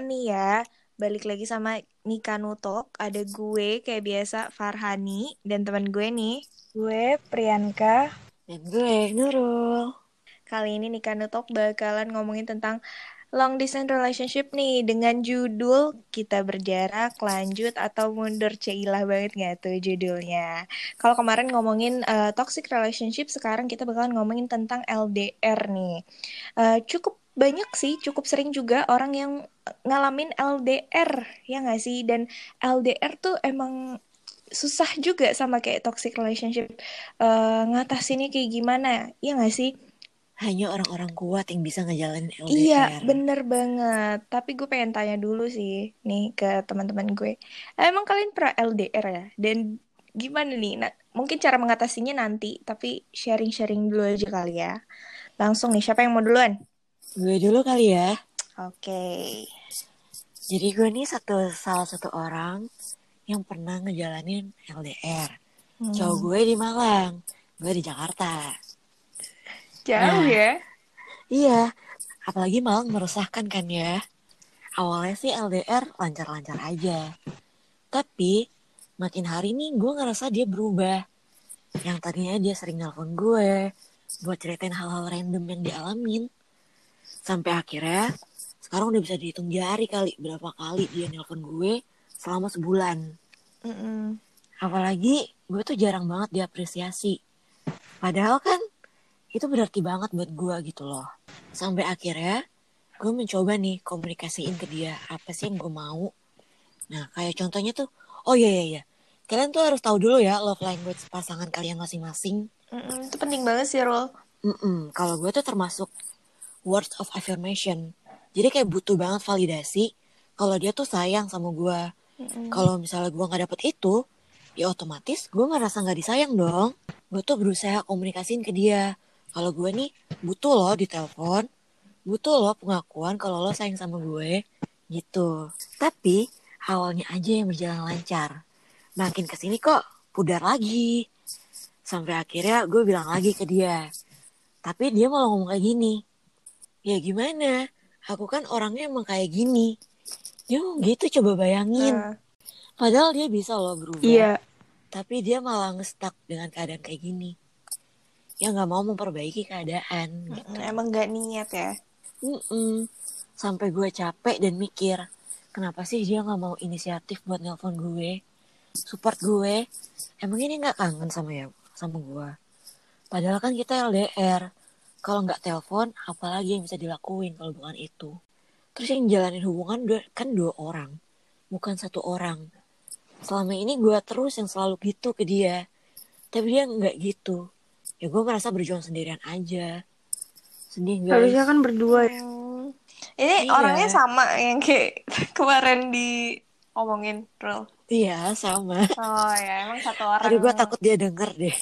nih ya. Balik lagi sama Nika Nutok. Ada gue kayak biasa Farhani dan teman gue nih. Gue Priyanka. Dan gue Nurul. Kali ini Nika Nutok bakalan ngomongin tentang long distance relationship nih dengan judul kita berjarak lanjut atau mundur ceilah banget gak tuh judulnya kalau kemarin ngomongin uh, toxic relationship sekarang kita bakalan ngomongin tentang LDR nih uh, cukup banyak sih cukup sering juga orang yang ngalamin LDR ya nggak sih dan LDR tuh emang susah juga sama kayak toxic relationship uh, ngatasinnya kayak gimana ya nggak sih hanya orang-orang kuat yang bisa ngejalanin LDR. Iya, bener banget. Tapi gue pengen tanya dulu sih nih ke teman-teman gue. Emang kalian pernah LDR ya? Dan gimana nih? Nah, mungkin cara mengatasinya nanti, tapi sharing-sharing dulu aja kali ya. Langsung nih, siapa yang mau duluan? Gue dulu kali ya. Oke. Okay. Jadi gue nih satu salah satu orang yang pernah ngejalanin LDR. Hmm. Cowok gue di Malang, gue di Jakarta. Jauh nah, ya? Iya, apalagi Malang meresahkan kan ya. Awalnya sih LDR lancar-lancar aja. Tapi makin hari nih gue ngerasa dia berubah. Yang tadinya dia sering nelpon gue buat ceritain hal-hal random yang dialamin. Sampai akhirnya sekarang udah bisa dihitung jari kali berapa kali dia nelpon gue selama sebulan. Mm -mm. Apalagi gue tuh jarang banget diapresiasi. Padahal kan itu berarti banget buat gue gitu loh sampai akhirnya gue mencoba nih komunikasiin ke dia apa sih yang gue mau nah kayak contohnya tuh oh iya iya iya kalian tuh harus tahu dulu ya love language pasangan kalian masing-masing mm -mm, itu penting banget sih Rol mm -mm, kalau gue tuh termasuk words of affirmation. Jadi kayak butuh banget validasi kalau dia tuh sayang sama gue mm -mm. kalau misalnya gue nggak dapet itu ya otomatis gue ngerasa nggak disayang dong. Gue tuh berusaha komunikasiin ke dia. Kalau gue nih butuh loh ditelepon butuh loh pengakuan kalau lo sayang sama gue gitu. Tapi awalnya aja yang berjalan lancar. Makin ke sini kok pudar lagi. Sampai akhirnya gue bilang lagi ke dia. Tapi dia malah ngomong kayak gini ya gimana aku kan orangnya emang kayak gini dia gitu coba bayangin uh. padahal dia bisa loh berubah iya. tapi dia malah ngestak dengan keadaan kayak gini ya nggak mau memperbaiki keadaan gitu. emang nggak niat ya Mm-mm. sampai gue capek dan mikir kenapa sih dia nggak mau inisiatif buat nelpon gue support gue emang ini nggak kangen sama ya sama gue padahal kan kita LDR kalau nggak telepon apalagi yang bisa dilakuin kalau bukan itu? Terus yang jalanin hubungan kan dua orang bukan satu orang. Selama ini gue terus yang selalu gitu ke dia tapi dia nggak gitu. Ya gue merasa berjuang sendirian aja. Sedih guys. Harusnya kan berdua ya. Hmm. ini iya. orangnya sama yang kayak kemarin di omongin Rul. Iya sama. Oh ya emang satu orang aduh gue takut dia denger deh.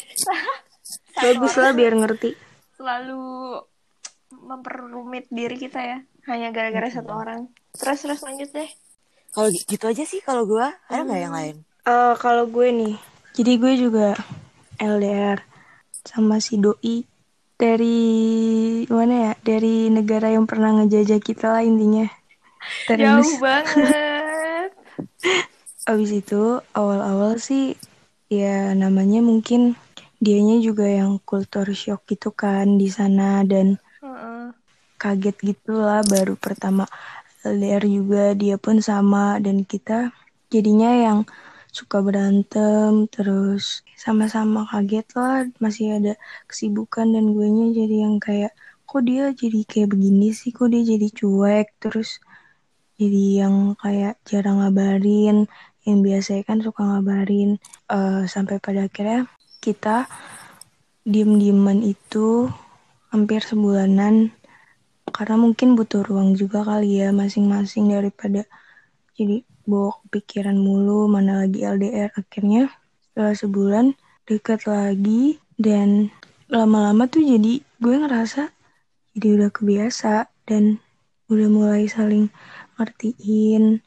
Bagus lah biar ngerti selalu memperumit diri kita ya hanya gara-gara hmm. satu orang. Terus terus lanjut deh. Kalau gitu aja sih kalau gue ada nggak hmm. yang lain? Uh, kalau gue nih jadi gue juga LDR sama si doi dari mana ya? Dari negara yang pernah ngejajah kita lah intinya. Terus jauh banget. Abis itu awal-awal sih ya namanya mungkin dianya juga yang kultur shock gitu kan di sana dan uh-uh. kaget gitulah baru pertama LDR juga dia pun sama dan kita jadinya yang suka berantem terus sama-sama kaget lah masih ada kesibukan dan gue nya jadi yang kayak kok dia jadi kayak begini sih kok dia jadi cuek terus jadi yang kayak jarang ngabarin yang biasa kan suka ngabarin uh, sampai pada akhirnya kita diem-dieman itu hampir sebulanan karena mungkin butuh ruang juga kali ya masing-masing daripada jadi bawa pikiran mulu mana lagi LDR akhirnya setelah sebulan dekat lagi dan lama-lama tuh jadi gue ngerasa jadi udah kebiasa dan udah mulai saling ngertiin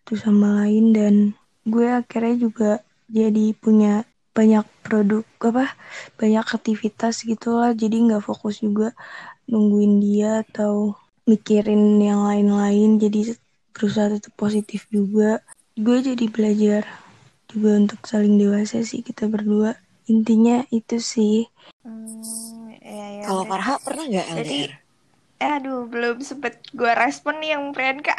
satu sama lain dan gue akhirnya juga jadi punya banyak produk apa banyak aktivitas gitulah jadi nggak fokus juga nungguin dia atau mikirin yang lain-lain jadi berusaha tetap positif juga. Gue jadi belajar juga untuk saling dewasa sih kita berdua. Intinya itu sih. Hmm, ya, ya, Kalau Farha pernah nggak LDR? Jadi, eh, aduh belum sempet gue respon nih yang Priyanka.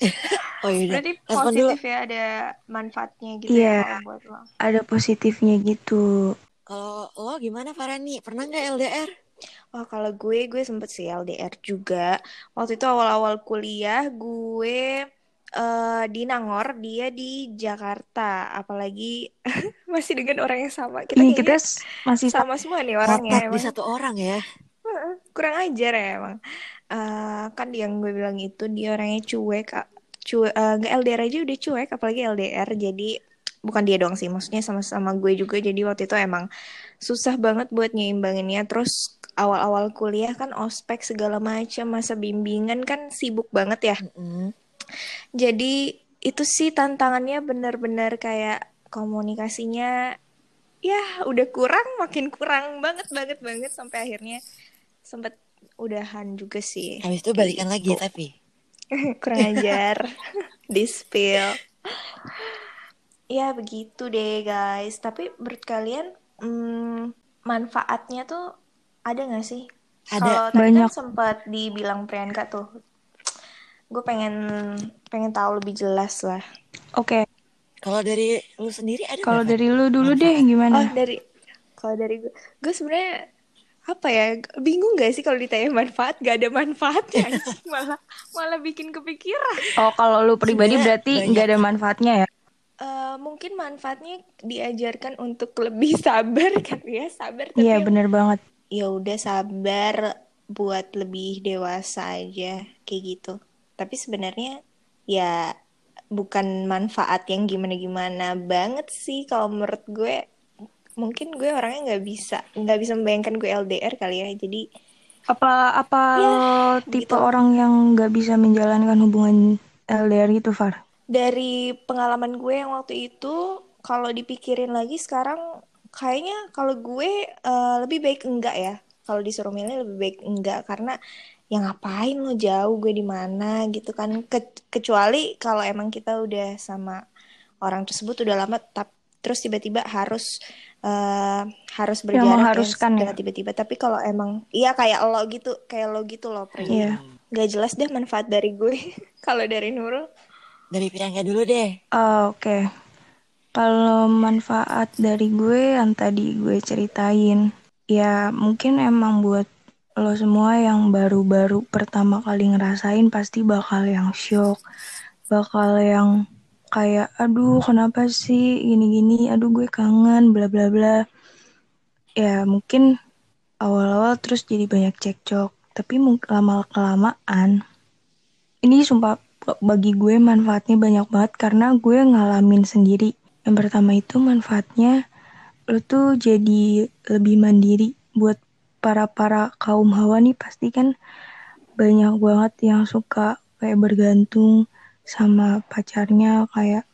oh iya. Berarti positif dulu. ya ada manfaatnya gitu yeah, ya buat lo. Ada positifnya gitu. Kalau lo gimana Farani? Pernah nggak LDR? Oh, kalau gue, gue sempet sih LDR juga. Waktu itu awal-awal kuliah, gue uh, di Nangor, dia di Jakarta. Apalagi masih dengan orang yang sama. Kita, Ini kita masih sama semua nih orangnya. Di satu orang ya. Kurang ajar ya emang. Uh, kan yang gue bilang itu dia orangnya cuek. Cuek, uh, nggak LDR aja udah cuek, apalagi LDR. Jadi bukan dia doang sih, maksudnya sama-sama gue juga. Jadi waktu itu emang susah banget buat nyeimbanginnya. Terus awal-awal kuliah kan ospek segala macam masa bimbingan kan sibuk banget ya mm-hmm. jadi itu sih tantangannya benar-benar kayak komunikasinya ya udah kurang makin kurang banget banget banget sampai akhirnya sempet udahan juga sih habis itu balikan gitu. lagi tapi kurang ajar di spill ya begitu deh guys tapi menurut kalian hmm, manfaatnya tuh ada gak sih? Ada Kalo banyak. Kan sempat dibilang Priyanka tuh, gue pengen pengen tahu lebih jelas lah. Oke. Okay. Kalau dari lu sendiri ada Kalau dari lu dulu deh gimana? Oh dari kalau dari gue, gue sebenarnya apa ya bingung gak sih kalau ditanya manfaat? Gak ada manfaatnya. Malah malah bikin kepikiran. Oh kalau lu pribadi Sebenernya berarti nggak ada manfaatnya ya? Uh, mungkin manfaatnya diajarkan untuk lebih sabar kan ya. Sabar iya bener banget. ya udah sabar buat lebih dewasa aja kayak gitu. Tapi sebenarnya ya bukan manfaat yang gimana-gimana banget sih kalau menurut gue mungkin gue orangnya nggak bisa nggak bisa membayangkan gue LDR kali ya jadi apa apa ya, tipe gitu. orang yang nggak bisa menjalankan hubungan LDR gitu Far? Dari pengalaman gue yang waktu itu kalau dipikirin lagi sekarang kayaknya kalau gue uh, lebih baik enggak ya. Kalau disuruh milih lebih baik enggak karena ya ngapain lo jauh gue di mana gitu kan. Ke kecuali kalau emang kita udah sama orang tersebut udah lama tap terus tiba-tiba harus uh, harus berjarak ya, haruskan ya, tiba-tiba. Tapi kalau emang iya kayak lo gitu kayak lo gitu loh Pri. Yeah. Gak jelas deh manfaat dari gue. Kalau dari Nurul? Dari Priyanka dulu deh. Uh, oke. Okay. Kalau manfaat dari gue yang tadi gue ceritain, ya mungkin emang buat lo semua yang baru-baru pertama kali ngerasain pasti bakal yang shock, bakal yang kayak aduh kenapa sih gini-gini, aduh gue kangen, bla bla bla. Ya mungkin awal-awal terus jadi banyak cekcok, tapi lama kelamaan ini sumpah bagi gue manfaatnya banyak banget karena gue ngalamin sendiri. Yang pertama itu manfaatnya lo tuh jadi lebih mandiri. Buat para-para kaum hawa nih pasti kan banyak banget yang suka kayak bergantung sama pacarnya kayak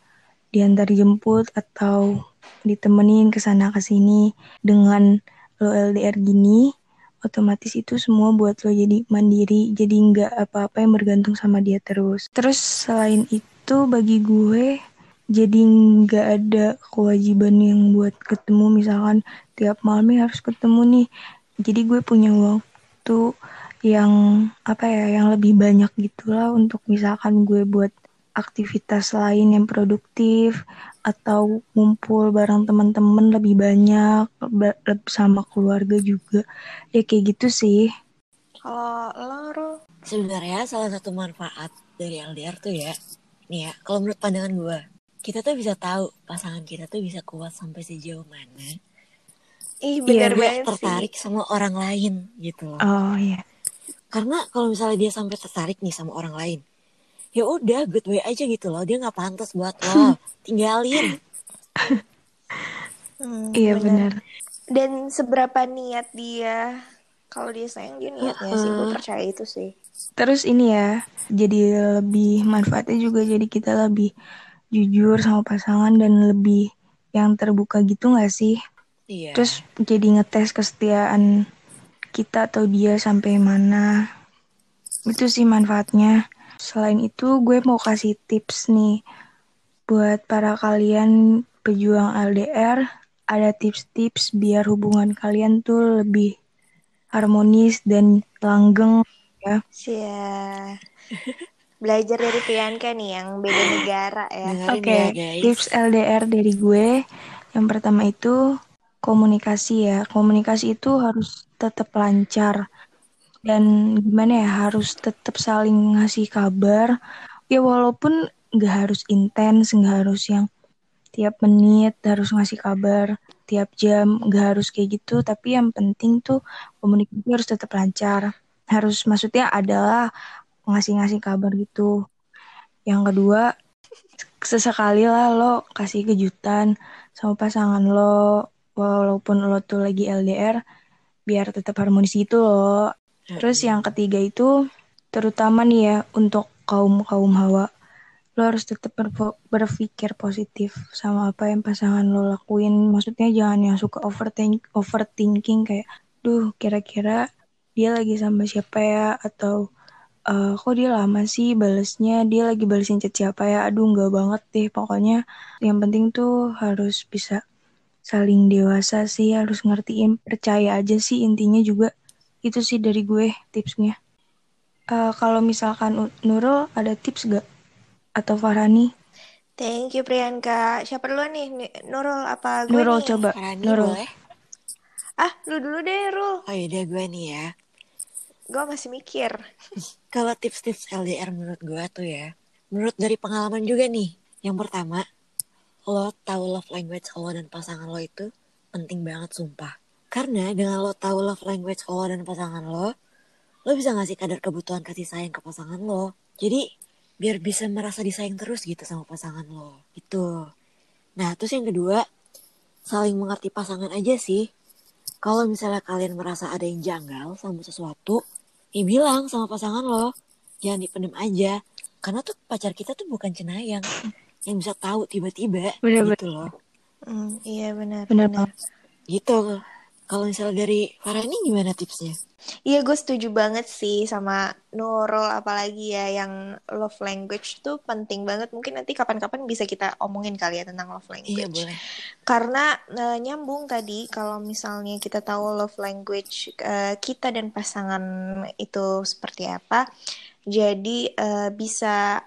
diantar jemput atau ditemenin ke sana ke sini dengan lo LDR gini otomatis itu semua buat lo jadi mandiri jadi nggak apa-apa yang bergantung sama dia terus. Terus selain itu bagi gue jadi nggak ada kewajiban yang buat ketemu. Misalkan tiap malamnya harus ketemu nih. Jadi gue punya waktu yang apa ya yang lebih banyak gitulah untuk misalkan gue buat aktivitas lain yang produktif atau ngumpul bareng teman-teman lebih banyak sama keluarga juga ya kayak gitu sih kalau lo sebenarnya salah satu manfaat dari LDR tuh ya nih ya kalau menurut pandangan gue kita tuh bisa tahu pasangan kita tuh bisa kuat sampai sejauh mana Ih, bener dia tertarik sih. sama orang lain gitu loh. Oh iya. Karena kalau misalnya dia sampai tertarik nih sama orang lain, ya udah good way aja gitu loh. Dia nggak pantas buat lo, tinggalin. hmm, iya benar. Dan seberapa niat dia, kalau dia sayang dia niatnya uh, sih, gue percaya itu sih. Terus ini ya, jadi lebih manfaatnya juga jadi kita lebih jujur sama pasangan dan lebih yang terbuka gitu gak sih? Iya. Terus jadi ngetes kesetiaan kita atau dia sampai mana. Itu sih manfaatnya. Selain itu, gue mau kasih tips nih buat para kalian pejuang LDR. Ada tips-tips biar hubungan kalian tuh lebih harmonis dan langgeng ya. Sia. Belajar dari Priyanka nih yang beda negara ya. Oke, okay, ya, tips LDR dari gue. Yang pertama itu komunikasi ya. Komunikasi itu harus tetap lancar dan gimana ya harus tetap saling ngasih kabar. Ya walaupun nggak harus intens nggak harus yang tiap menit harus ngasih kabar tiap jam nggak harus kayak gitu. Tapi yang penting tuh komunikasi harus tetap lancar. Harus maksudnya adalah ngasih-ngasih kabar gitu. Yang kedua sesekali lah lo kasih kejutan sama pasangan lo. Walaupun lo tuh lagi LDR biar tetap harmonis gitu loh Terus yang ketiga itu terutama nih ya untuk kaum kaum hawa lo harus tetap berpikir positif sama apa yang pasangan lo lakuin. Maksudnya jangan yang suka overthink overthinking kayak duh kira-kira dia lagi sama siapa ya? Atau uh, kok dia lama sih balesnya? Dia lagi balesin chat siapa ya? Aduh nggak banget deh. Pokoknya yang penting tuh harus bisa saling dewasa sih harus ngertiin percaya aja sih intinya juga itu sih dari gue tipsnya. Uh, kalau misalkan Nurul ada tips gak? Atau Farani? Thank you Priyanka. Siapa dulu nih? Nurul apa gue Nurul nih? coba. Farani Nurul. boleh? Ah, lu dulu deh, Rul. Oh iya gue nih ya. Gue masih mikir. Kalau tips-tips LDR menurut gue tuh ya. Menurut dari pengalaman juga nih. Yang pertama, lo tahu love language lo dan pasangan lo itu penting banget sumpah. Karena dengan lo tahu love language lo dan pasangan lo, lo bisa ngasih kadar kebutuhan kasih sayang ke pasangan lo. Jadi biar bisa merasa disayang terus gitu sama pasangan lo. Itu. Nah, terus yang kedua, saling mengerti pasangan aja sih. Kalau misalnya kalian merasa ada yang janggal sama sesuatu, ya bilang sama pasangan lo. Jangan dipendem aja. Karena tuh pacar kita tuh bukan cenayang. Yang bisa tahu tiba-tiba gitu loh. Mm, iya benar. Benar, benar. Gitu. Kalau misalnya dari Farah ini gimana tipsnya? Iya gue setuju banget sih sama Nurul apalagi ya yang love language tuh penting banget. Mungkin nanti kapan-kapan bisa kita omongin kali ya tentang love language. Iya boleh. Karena uh, nyambung tadi kalau misalnya kita tahu love language uh, kita dan pasangan itu seperti apa, jadi uh, bisa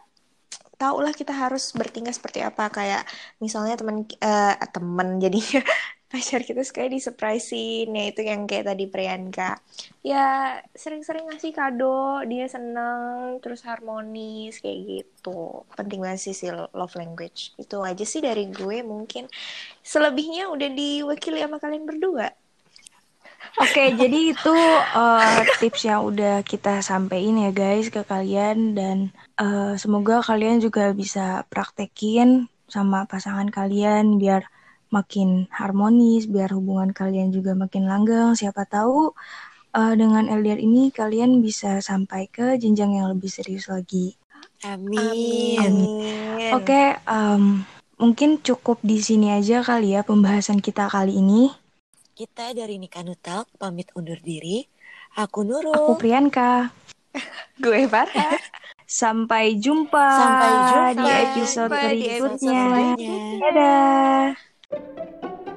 tahulah kita harus bertingkah seperti apa kayak misalnya teman uh, teman jadinya pacar kita suka disurprisein ya itu yang kayak tadi Priyanka. Ya sering-sering ngasih kado dia seneng terus harmonis kayak gitu. Penting banget sih si love language. Itu aja sih dari gue mungkin. Selebihnya udah diwakili sama kalian berdua? Oke, jadi itu uh, tips yang udah kita sampaikan ya guys ke kalian. Dan uh, semoga kalian juga bisa praktekin sama pasangan kalian biar makin harmonis, biar hubungan kalian juga makin langgeng. Siapa tahu uh, dengan LDR ini kalian bisa sampai ke jenjang yang lebih serius lagi. Amin. Amin. Oke, okay, um, mungkin cukup di sini aja kali ya pembahasan kita kali ini. Kita dari Nikah Nutal pamit undur diri. Aku Nurul. Aku Priyanka. Gue Farha. Sampai jumpa, Sampai jumpa di episode berikutnya. Dadah. Thank you. Thank you.